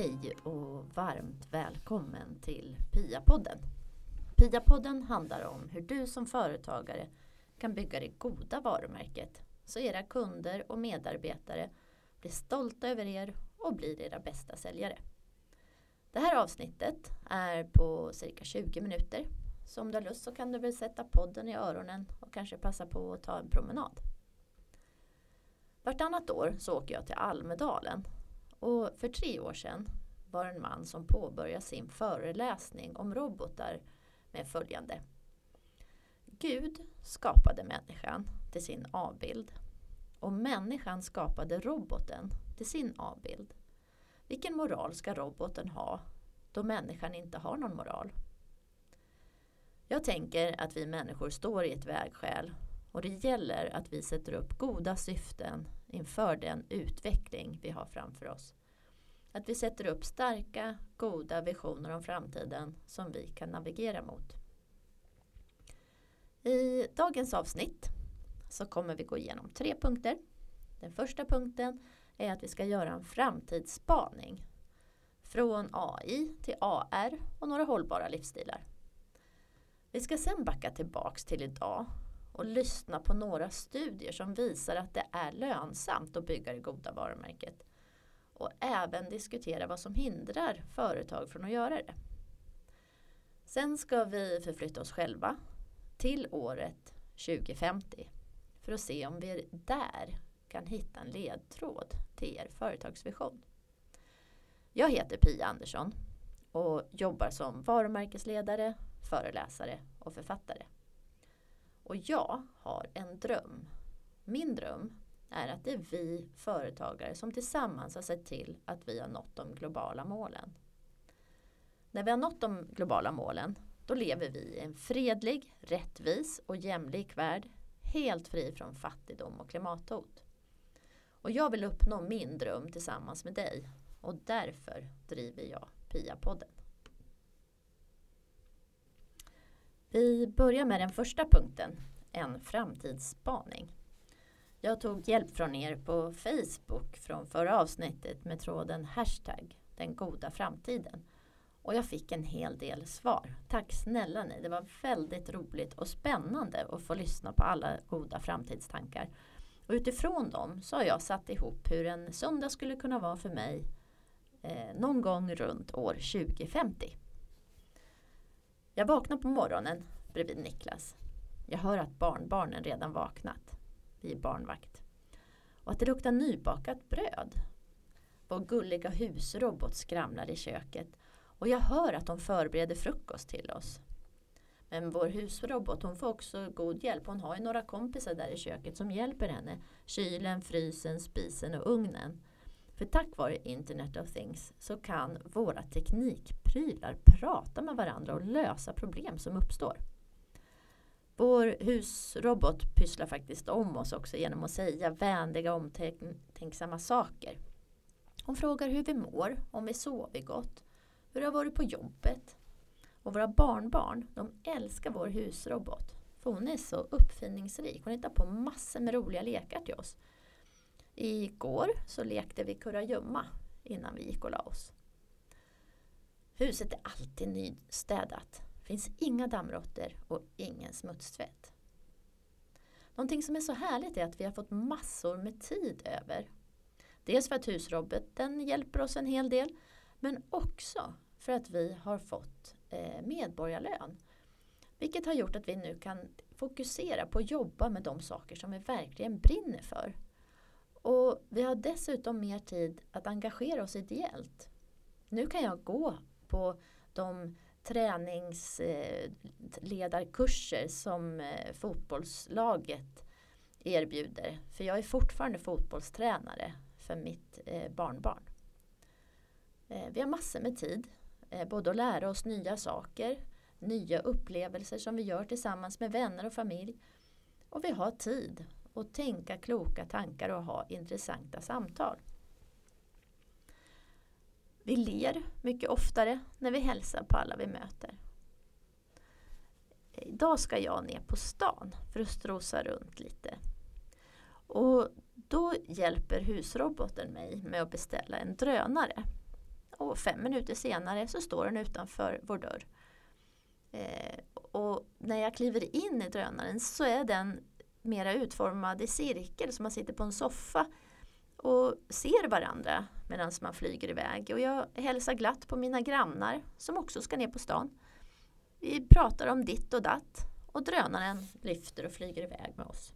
Hej och varmt välkommen till PIA-podden. PIA-podden handlar om hur du som företagare kan bygga det goda varumärket så era kunder och medarbetare blir stolta över er och blir era bästa säljare. Det här avsnittet är på cirka 20 minuter. Så om du har lust så kan du väl sätta podden i öronen och kanske passa på att ta en promenad. Vartannat år så åker jag till Almedalen och för tre år sedan var en man som påbörjade sin föreläsning om robotar med följande. Gud skapade människan till sin avbild och människan skapade roboten till sin avbild. Vilken moral ska roboten ha då människan inte har någon moral? Jag tänker att vi människor står i ett vägskäl och det gäller att vi sätter upp goda syften inför den utveckling vi har framför oss. Att vi sätter upp starka, goda visioner om framtiden som vi kan navigera mot. I dagens avsnitt så kommer vi gå igenom tre punkter. Den första punkten är att vi ska göra en framtidsspaning. Från AI till AR och några hållbara livsstilar. Vi ska sen backa tillbaks till idag och lyssna på några studier som visar att det är lönsamt att bygga det goda varumärket. Och även diskutera vad som hindrar företag från att göra det. Sen ska vi förflytta oss själva till året 2050 för att se om vi där kan hitta en ledtråd till er företagsvision. Jag heter Pia Andersson och jobbar som varumärkesledare, föreläsare och författare. Och jag har en dröm. Min dröm är att det är vi företagare som tillsammans har sett till att vi har nått de globala målen. När vi har nått de globala målen då lever vi i en fredlig, rättvis och jämlik värld helt fri från fattigdom och klimathot. Och jag vill uppnå min dröm tillsammans med dig och därför driver jag PIA-podden. Vi börjar med den första punkten, en framtidsspaning. Jag tog hjälp från er på Facebook från förra avsnittet med tråden hashtag den goda framtiden. Och jag fick en hel del svar. Tack snälla ni, det var väldigt roligt och spännande att få lyssna på alla goda framtidstankar. Och utifrån dem så har jag satt ihop hur en söndag skulle kunna vara för mig eh, någon gång runt år 2050. Jag vaknar på morgonen bredvid Niklas. Jag hör att barnbarnen redan vaknat. Vi är barnvakt. Och att det luktar nybakat bröd. Vår gulliga husrobot skramlar i köket och jag hör att de förbereder frukost till oss. Men vår husrobot hon får också god hjälp. Hon har ju några kompisar där i köket som hjälper henne. Kylen, frysen, spisen och ugnen. För tack vare Internet of Things så kan våra teknikprylar prata med varandra och lösa problem som uppstår. Vår husrobot pysslar faktiskt om oss också genom att säga vänliga omtänksamma saker. Hon frågar hur vi mår, om vi sovit gott, hur det har varit på jobbet. Och våra barnbarn, de älskar vår husrobot. För hon är så uppfinningsrik. Hon hittar på massor med roliga lekar till oss. Igår så lekte vi kurragömma innan vi gick och la oss. Huset är alltid nystädat finns inga dammråttor och ingen smutstvätt. Någonting som är så härligt är att vi har fått massor med tid över. Dels för att husroboten hjälper oss en hel del men också för att vi har fått eh, medborgarlön. Vilket har gjort att vi nu kan fokusera på att jobba med de saker som vi verkligen brinner för. Och vi har dessutom mer tid att engagera oss ideellt. Nu kan jag gå på de träningsledarkurser eh, som eh, fotbollslaget erbjuder. För jag är fortfarande fotbollstränare för mitt eh, barnbarn. Vi har massor med tid, både att lära oss nya saker, nya upplevelser som vi gör tillsammans med vänner och familj. Och vi har tid och tänka kloka tankar och ha intressanta samtal. Vi ler mycket oftare när vi hälsar på alla vi möter. Idag ska jag ner på stan för att strosa runt lite. Och då hjälper husroboten mig med att beställa en drönare. och fem minuter senare så står den utanför vår dörr. Eh, och när jag kliver in i drönaren så är den mera utformad i cirkel så man sitter på en soffa och ser varandra medan man flyger iväg. Och jag hälsar glatt på mina grannar som också ska ner på stan. Vi pratar om ditt och datt och drönaren lyfter och flyger iväg med oss.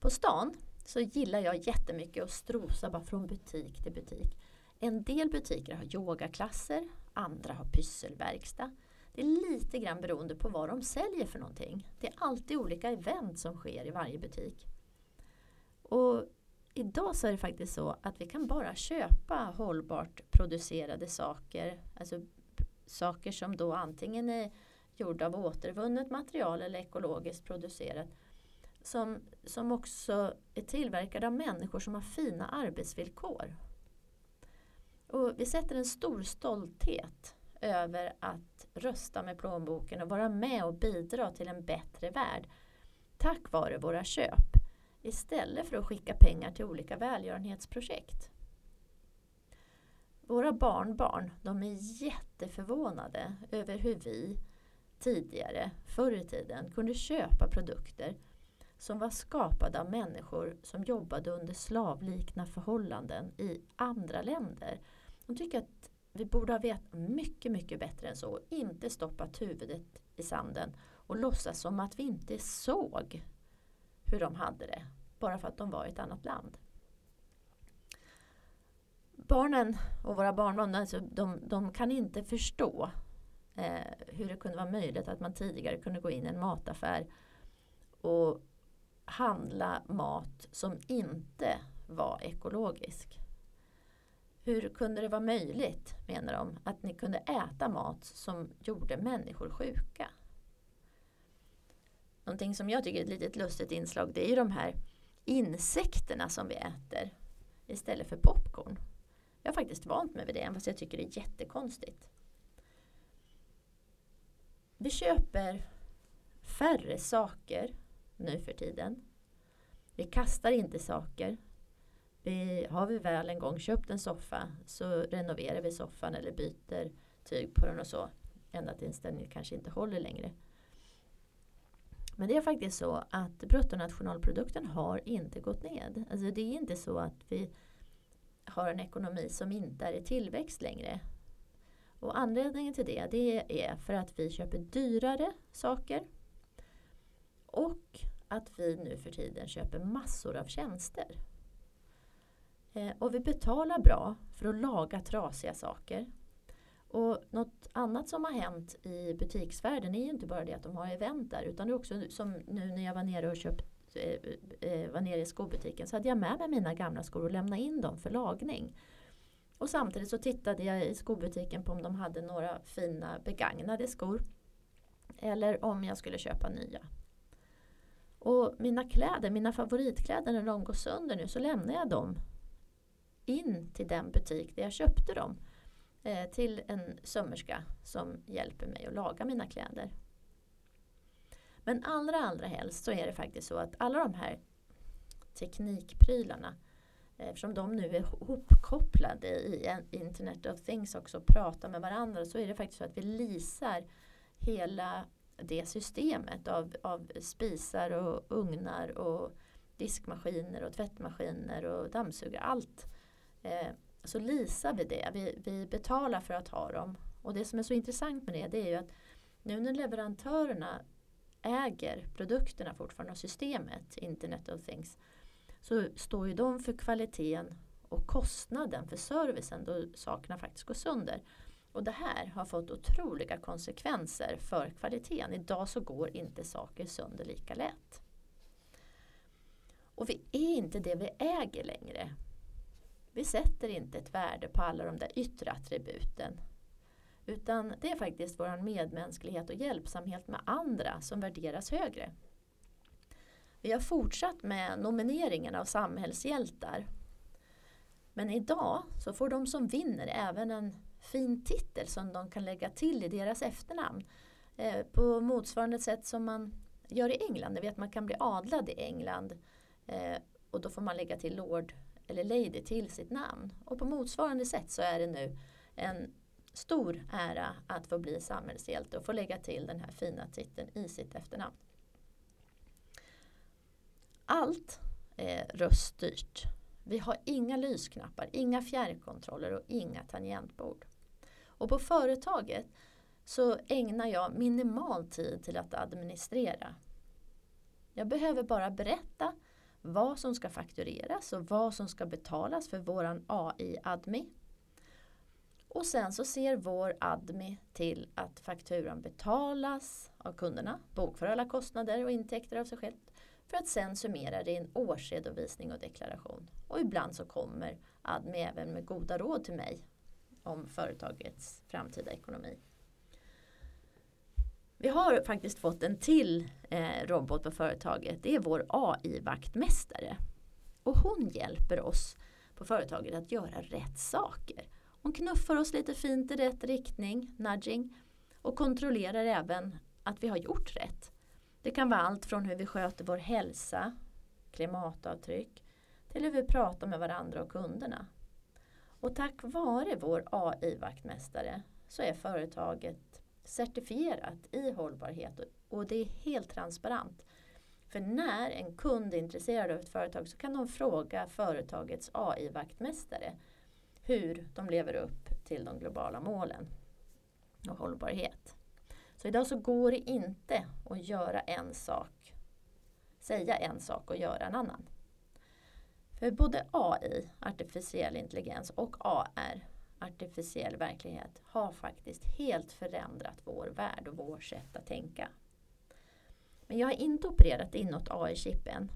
På stan så gillar jag jättemycket att strosa bara från butik till butik. En del butiker har yogaklasser, andra har pysselverkstad. Det är lite grann beroende på vad de säljer för någonting. Det är alltid olika event som sker i varje butik. Och idag så är det faktiskt så att vi kan bara köpa hållbart producerade saker. Alltså saker som då antingen är gjorda av återvunnet material eller ekologiskt producerat. Som, som också är tillverkade av människor som har fina arbetsvillkor. Och vi sätter en stor stolthet över att rösta med plånboken och vara med och bidra till en bättre värld tack vare våra köp istället för att skicka pengar till olika välgörenhetsprojekt. Våra barnbarn de är jätteförvånade över hur vi tidigare, förr i tiden, kunde köpa produkter som var skapade av människor som jobbade under slavlikna förhållanden i andra länder. De tycker att vi borde ha vetat mycket, mycket bättre än så och inte stoppat huvudet i sanden och låtsas som att vi inte såg hur de hade det bara för att de var i ett annat land. Barnen och våra barnbarn alltså, de, de kan inte förstå eh, hur det kunde vara möjligt att man tidigare kunde gå in i en mataffär och handla mat som inte var ekologisk. Hur kunde det vara möjligt, menar de, att ni kunde äta mat som gjorde människor sjuka? Någonting som jag tycker är ett litet lustigt inslag det är ju de här insekterna som vi äter istället för popcorn. Jag har faktiskt vant mig vid det, fast jag tycker det är jättekonstigt. Vi köper färre saker nu för tiden. Vi kastar inte saker. Vi, har vi väl en gång köpt en soffa så renoverar vi soffan eller byter tyg på den och så. Ända tills den kanske inte håller längre. Men det är faktiskt så att bruttonationalprodukten har inte gått ned. Alltså det är inte så att vi har en ekonomi som inte är i tillväxt längre. Och anledningen till det, det är för att vi köper dyrare saker och att vi nu för tiden köper massor av tjänster. Eh, och vi betalar bra för att laga trasiga saker. Och något annat som har hänt i butiksvärlden är ju inte bara det att de har event där utan det är också som nu när jag var nere och köpt, eh, eh, var nere i skobutiken så hade jag med mig mina gamla skor och lämnade in dem för lagning. Och samtidigt så tittade jag i skobutiken på om de hade några fina begagnade skor. Eller om jag skulle köpa nya. Och mina kläder, mina favoritkläder när de går sönder nu så lämnar jag dem in till den butik där jag köpte dem eh, till en sömmerska som hjälper mig att laga mina kläder. Men allra allra helst så är det faktiskt så att alla de här teknikprylarna eh, eftersom de nu är hopkopplade i Internet of Things också och pratar med varandra så är det faktiskt så att vi lisar hela det systemet av, av spisar och ugnar och diskmaskiner och tvättmaskiner och dammsugare. Allt eh, Eh, så lisar vi det. Vi, vi betalar för att ha dem. Och det som är så intressant med det, det är ju att nu när leverantörerna äger produkterna fortfarande och systemet, Internet of Things, så står ju de för kvaliteten och kostnaden för servicen då sakerna faktiskt går sönder. Och det här har fått otroliga konsekvenser för kvaliteten. Idag så går inte saker sönder lika lätt. Och vi är inte det vi äger längre. Vi sätter inte ett värde på alla de där yttre attributen. Utan det är faktiskt vår medmänsklighet och hjälpsamhet med andra som värderas högre. Vi har fortsatt med nomineringen av samhällshjältar. Men idag så får de som vinner även en fin titel som de kan lägga till i deras efternamn. Eh, på motsvarande sätt som man gör i England. Ni vet man kan bli adlad i England. Eh, och då får man lägga till Lord eller lady till sitt namn. Och på motsvarande sätt så är det nu en stor ära att få bli samhällshjälte och få lägga till den här fina titeln i sitt efternamn. Allt är röststyrt. Vi har inga lysknappar, inga fjärrkontroller och inga tangentbord. Och på företaget så ägnar jag minimal tid till att administrera. Jag behöver bara berätta vad som ska faktureras och vad som ska betalas för våran AI-admi. Och sen så ser vår admi till att fakturan betalas av kunderna, bokför alla kostnader och intäkter av sig självt för att sen summera det i en årsredovisning och deklaration. Och ibland så kommer admi även med goda råd till mig om företagets framtida ekonomi. Vi har faktiskt fått en till eh, robot på företaget. Det är vår AI-vaktmästare. Och hon hjälper oss på företaget att göra rätt saker. Hon knuffar oss lite fint i rätt riktning, nudging, och kontrollerar även att vi har gjort rätt. Det kan vara allt från hur vi sköter vår hälsa, klimatavtryck, till hur vi pratar med varandra och kunderna. Och tack vare vår AI-vaktmästare så är företaget certifierat i hållbarhet och det är helt transparent. För när en kund är intresserad av ett företag så kan de fråga företagets AI-vaktmästare hur de lever upp till de globala målen och hållbarhet. Så idag så går det inte att göra en sak, säga en sak och göra en annan. För både AI, artificiell intelligens, och AR, artificiell verklighet, har faktiskt helt förändrat vår värld och vårt sätt att tänka. Men jag har inte opererat in något AI-chip än.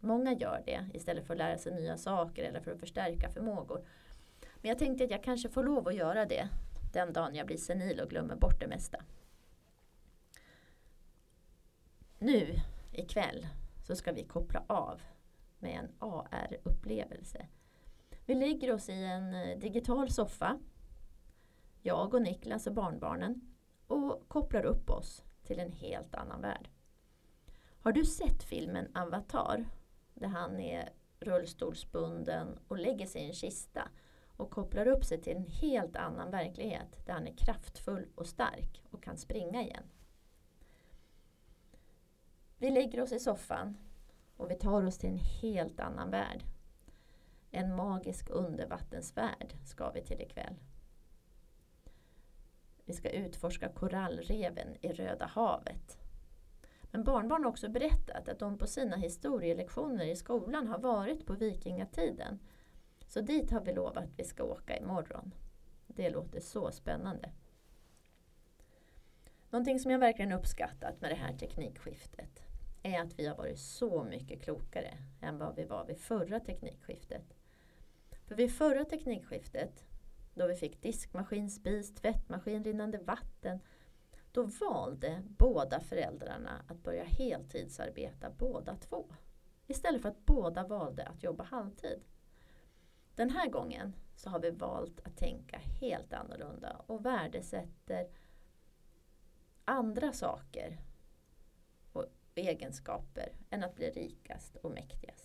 Många gör det istället för att lära sig nya saker eller för att förstärka förmågor. Men jag tänkte att jag kanske får lov att göra det den dagen jag blir senil och glömmer bort det mesta. Nu ikväll så ska vi koppla av med en AR-upplevelse. Vi lägger oss i en eh, digital soffa, jag och Niklas och barnbarnen, och kopplar upp oss till en helt annan värld. Har du sett filmen Avatar? Där han är rullstolsbunden och lägger sig i en kista och kopplar upp sig till en helt annan verklighet där han är kraftfull och stark och kan springa igen. Vi lägger oss i soffan och vi tar oss till en helt annan värld. En magisk undervattensvärld ska vi till ikväll. Vi ska utforska korallreven i Röda havet. Men barnbarn har också berättat att de på sina historielektioner i skolan har varit på vikingatiden. Så dit har vi lovat att vi ska åka imorgon. Det låter så spännande. Någonting som jag verkligen uppskattat med det här teknikskiftet är att vi har varit så mycket klokare än vad vi var vid förra teknikskiftet. För vid förra teknikskiftet, då vi fick diskmaskin, spis, tvättmaskin, rinnande vatten, då valde båda föräldrarna att börja heltidsarbeta båda två. Istället för att båda valde att jobba halvtid. Den här gången så har vi valt att tänka helt annorlunda och värdesätter andra saker och egenskaper än att bli rikast och mäktigast.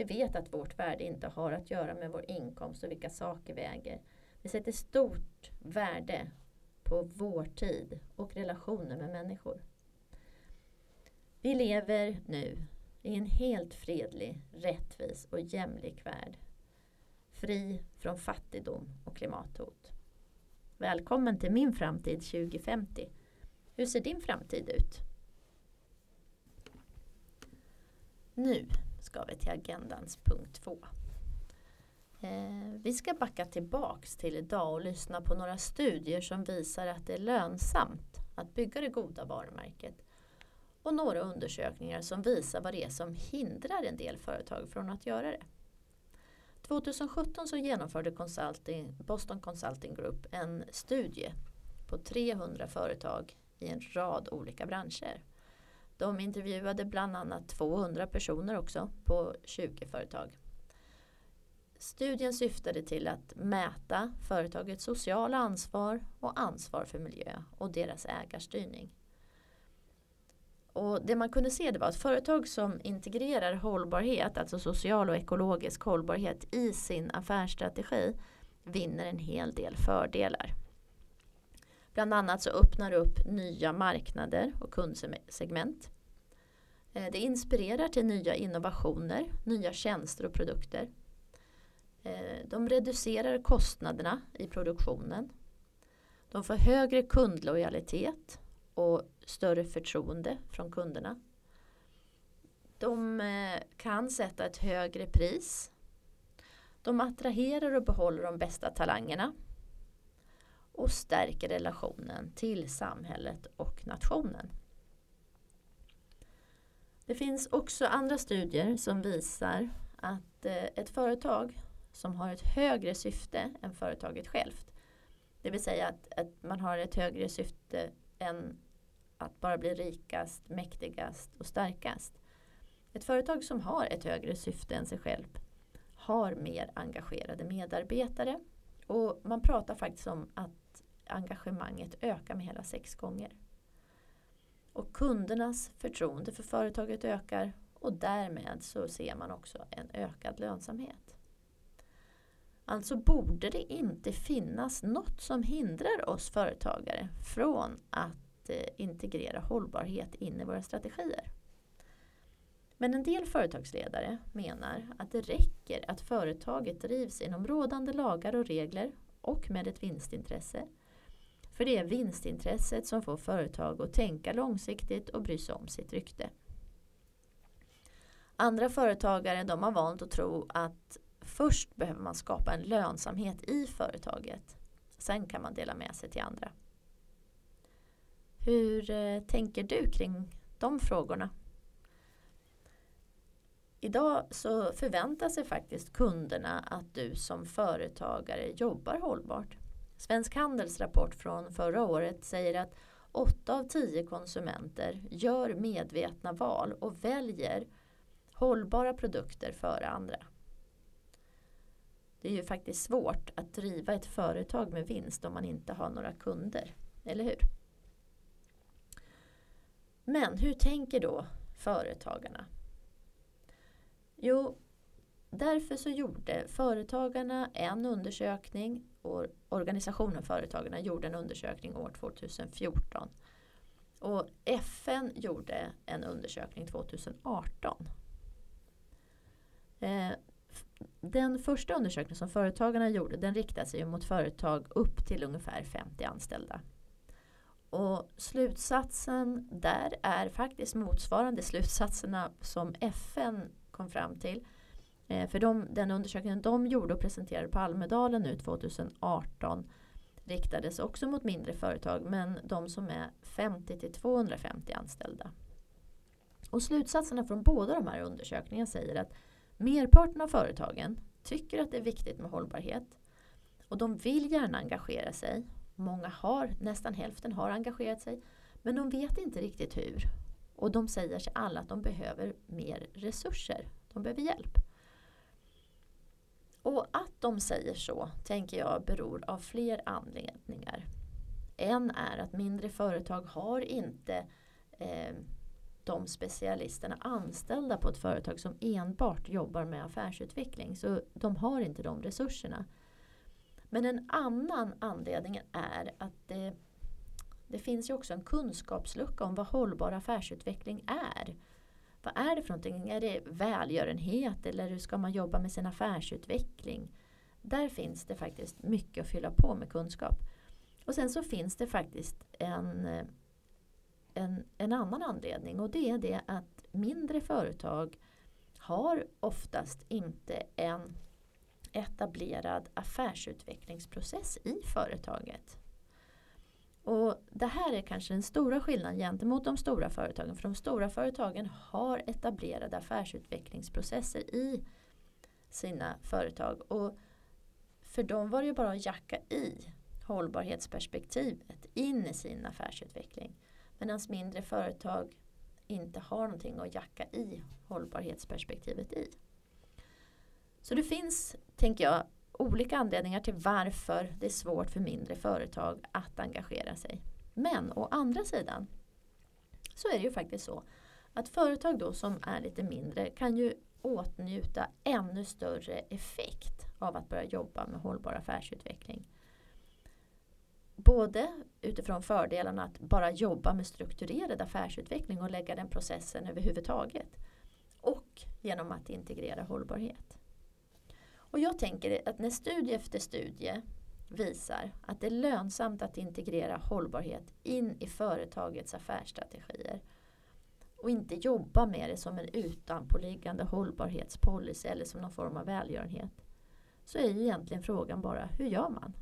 Vi vet att vårt värde inte har att göra med vår inkomst och vilka saker vi äger. Vi sätter stort värde på vår tid och relationer med människor. Vi lever nu i en helt fredlig, rättvis och jämlik värld. Fri från fattigdom och klimathot. Välkommen till min framtid 2050. Hur ser din framtid ut? Nu ska vi till agendans punkt två. Eh, vi ska backa tillbaks till idag och lyssna på några studier som visar att det är lönsamt att bygga det goda varumärket. Och några undersökningar som visar vad det är som hindrar en del företag från att göra det. 2017 så genomförde Consulting, Boston Consulting Group en studie på 300 företag i en rad olika branscher. De intervjuade bland annat 200 personer också på 20 företag. Studien syftade till att mäta företagets sociala ansvar och ansvar för miljö och deras ägarstyrning. Och det man kunde se det var att företag som integrerar hållbarhet, alltså social och ekologisk hållbarhet i sin affärsstrategi vinner en hel del fördelar. Bland annat så öppnar det upp nya marknader och kundsegment. Eh, det inspirerar till nya innovationer, nya tjänster och produkter. Eh, de reducerar kostnaderna i produktionen. De får högre kundlojalitet och större förtroende från kunderna. De eh, kan sätta ett högre pris. De attraherar och behåller de bästa talangerna. Och stärker relationen till samhället och nationen. Det finns också andra studier som visar att eh, ett företag som har ett högre syfte än företaget självt. Det vill säga att, att man har ett högre syfte än att bara bli rikast, mäktigast och starkast. Ett företag som har ett högre syfte än sig själv har mer engagerade medarbetare och man pratar faktiskt om att engagemanget ökar med hela sex gånger. Och kundernas förtroende för företaget ökar och därmed så ser man också en ökad lönsamhet. Alltså borde det inte finnas något som hindrar oss företagare från att eh, integrera hållbarhet in i våra strategier. Men en del företagsledare menar att det räcker att företaget drivs inom rådande lagar och regler och med ett vinstintresse. För det är vinstintresset som får företag att tänka långsiktigt och bry sig om sitt rykte. Andra företagare de har valt att tro att först behöver man skapa en lönsamhet i företaget. Sen kan man dela med sig till andra. Hur eh, tänker du kring de frågorna? Idag så förväntar sig faktiskt kunderna att du som företagare jobbar hållbart. Svensk Handels rapport från förra året säger att 8 av 10 konsumenter gör medvetna val och väljer hållbara produkter före andra. Det är ju faktiskt svårt att driva ett företag med vinst om man inte har några kunder, eller hur? Men hur tänker då företagarna? Jo, därför så gjorde Företagarna en undersökning och organisationen Företagarna gjorde en undersökning år 2014. Och FN gjorde en undersökning 2018. Eh, den första undersökningen som Företagarna gjorde den riktade sig mot företag upp till ungefär 50 anställda. Och slutsatsen där är faktiskt motsvarande slutsatserna som FN kom fram till. Eh, för de, den undersökningen de gjorde och presenterade på Almedalen nu 2018 riktades också mot mindre företag men de som är 50 till 250 anställda. Och slutsatserna från båda de här undersökningarna säger att merparten av företagen tycker att det är viktigt med hållbarhet och de vill gärna engagera sig. Många har, nästan hälften har engagerat sig men de vet inte riktigt hur. Och de säger sig alla att de behöver mer resurser. De behöver hjälp. Och att de säger så tänker jag beror av fler anledningar. En är att mindre företag har inte eh, de specialisterna anställda på ett företag som enbart jobbar med affärsutveckling. Så de har inte de resurserna. Men en annan anledning är att det, det finns ju också en kunskapslucka om vad hållbar affärsutveckling är. Vad är det för någonting? Är det välgörenhet eller hur ska man jobba med sin affärsutveckling? Där finns det faktiskt mycket att fylla på med kunskap. Och sen så finns det faktiskt en, en, en annan anledning och det är det att mindre företag har oftast inte en etablerad affärsutvecklingsprocess i företaget. Och Det här är kanske den stora skillnaden gentemot de stora företagen. För de stora företagen har etablerade affärsutvecklingsprocesser i sina företag. Och för dem var det ju bara att jacka i hållbarhetsperspektivet in i sin affärsutveckling. Medan mindre företag inte har någonting att jacka i hållbarhetsperspektivet i. Så det finns, tänker jag, olika anledningar till varför det är svårt för mindre företag att engagera sig. Men å andra sidan så är det ju faktiskt så att företag då som är lite mindre kan ju åtnjuta ännu större effekt av att börja jobba med hållbar affärsutveckling. Både utifrån fördelarna att bara jobba med strukturerad affärsutveckling och lägga den processen överhuvudtaget. Och genom att integrera hållbarhet. Och jag tänker att när studie efter studie visar att det är lönsamt att integrera hållbarhet in i företagets affärsstrategier och inte jobba med det som en utanpåliggande hållbarhetspolicy eller som någon form av välgörenhet så är ju egentligen frågan bara hur gör man?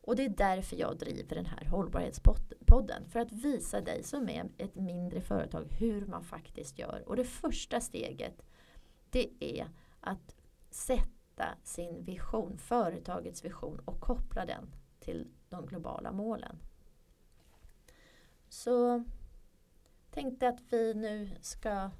Och det är därför jag driver den här hållbarhetspodden. För att visa dig som är ett mindre företag hur man faktiskt gör. Och det första steget det är att sätta sin vision, företagets vision och koppla den till de globala målen. Så tänkte att vi nu ska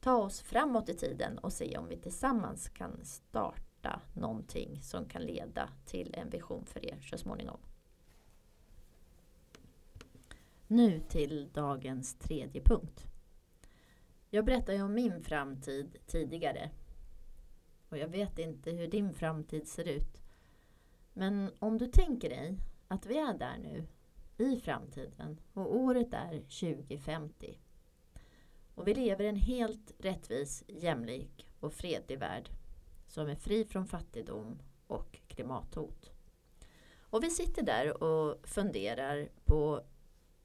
ta oss framåt i tiden och se om vi tillsammans kan starta någonting som kan leda till en vision för er så småningom. Nu till dagens tredje punkt. Jag berättade ju om min framtid tidigare. Och jag vet inte hur din framtid ser ut. Men om du tänker dig att vi är där nu i framtiden och året är 2050. Och vi lever i en helt rättvis, jämlik och fredlig värld som är fri från fattigdom och klimathot. Och vi sitter där och funderar på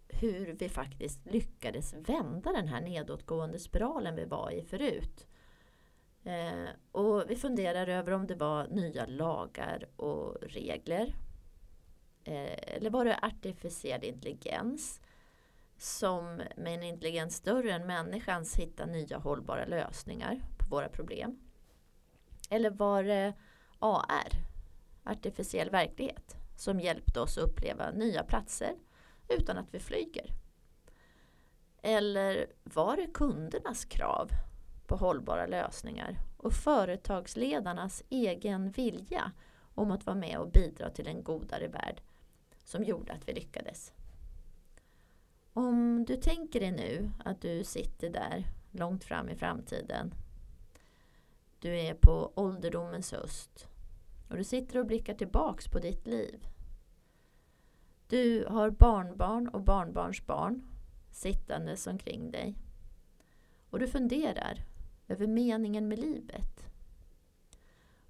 hur vi faktiskt lyckades vända den här nedåtgående spiralen vi var i förut. Eh, och vi funderar över om det var nya lagar och regler Eh, eller var det artificiell intelligens som med en intelligens större än människans hittar nya hållbara lösningar på våra problem? Eller var det AR, artificiell verklighet, som hjälpte oss att uppleva nya platser utan att vi flyger? Eller var det kundernas krav på hållbara lösningar och företagsledarnas egen vilja om att vara med och bidra till en godare värld som gjorde att vi lyckades. Om du tänker dig nu att du sitter där långt fram i framtiden. Du är på ålderdomens höst och du sitter och blickar tillbaks på ditt liv. Du har barnbarn och barnbarnsbarn sittandes omkring dig. Och du funderar över meningen med livet.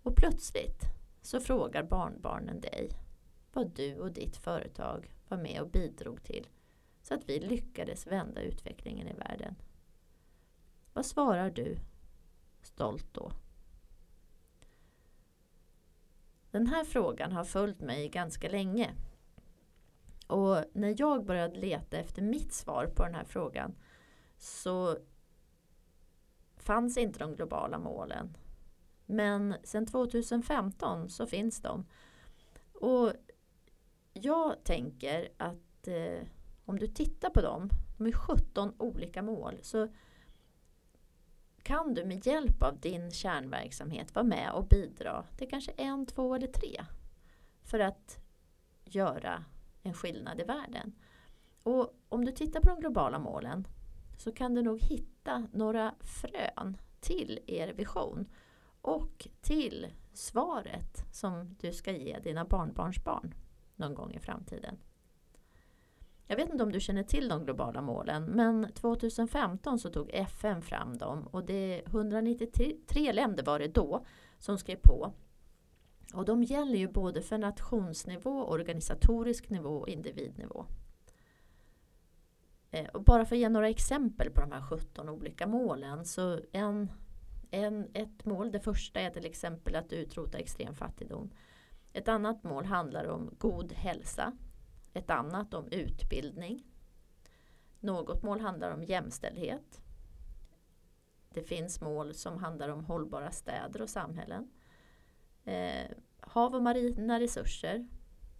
Och plötsligt så frågar barnbarnen dig vad du och ditt företag var med och bidrog till så att vi lyckades vända utvecklingen i världen. Vad svarar du stolt då? Den här frågan har följt mig ganska länge. Och när jag började leta efter mitt svar på den här frågan så fanns inte de globala målen. Men sedan 2015 så finns de. Och jag tänker att eh, om du tittar på dem, de är 17 olika mål, så kan du med hjälp av din kärnverksamhet vara med och bidra till kanske en, två eller tre för att göra en skillnad i världen. Och om du tittar på de globala målen så kan du nog hitta några frön till er vision och till svaret som du ska ge dina barnbarnsbarn någon gång i framtiden. Jag vet inte om du känner till de globala målen men 2015 så tog FN fram dem och det är 193 länder var det då som skrev på. Och de gäller ju både för nationsnivå, organisatorisk nivå och individnivå. Eh, och bara för att ge några exempel på de här 17 olika målen så en, en, ett mål, det första är till exempel att utrota extrem fattigdom. Ett annat mål handlar om god hälsa. Ett annat om utbildning. Något mål handlar om jämställdhet. Det finns mål som handlar om hållbara städer och samhällen. Eh, hav och marina resurser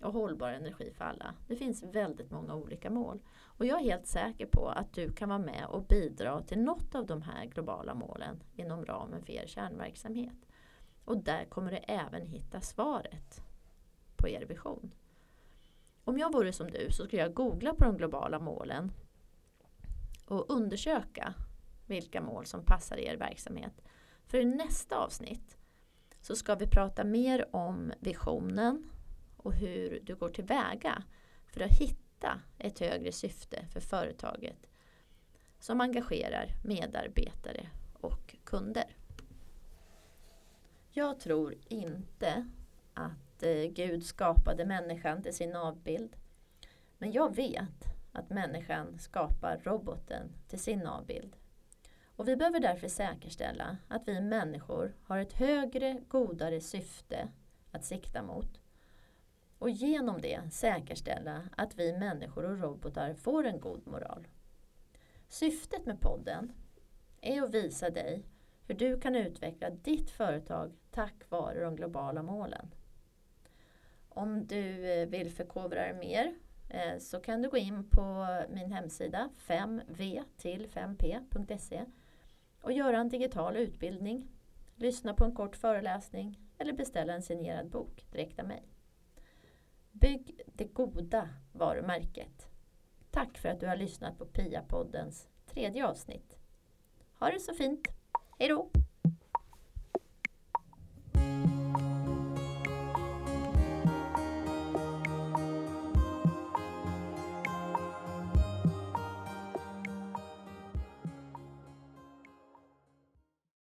och hållbar energi för alla. Det finns väldigt många olika mål. Och jag är helt säker på att du kan vara med och bidra till något av de här globala målen inom ramen för er kärnverksamhet. Och där kommer du även hitta svaret på er vision. Om jag vore som du så skulle jag googla på de globala målen och undersöka vilka mål som passar er verksamhet. För i nästa avsnitt så ska vi prata mer om visionen och hur du går tillväga för att hitta ett högre syfte för företaget som engagerar medarbetare och kunder. Jag tror inte att eh, Gud skapade människan till sin avbild. Men jag vet att människan skapar roboten till sin avbild. Och vi behöver därför säkerställa att vi människor har ett högre, godare syfte att sikta mot. Och genom det säkerställa att vi människor och robotar får en god moral. Syftet med podden är att visa dig hur du kan utveckla ditt företag tack vare de globala målen. Om du eh, vill förkovra dig mer eh, så kan du gå in på min hemsida 5v till 5p.se och göra en digital utbildning, lyssna på en kort föreläsning eller beställa en signerad bok direkt av mig. Bygg det goda varumärket. Tack för att du har lyssnat på Pia-poddens tredje avsnitt. Ha det så fint! Hej då!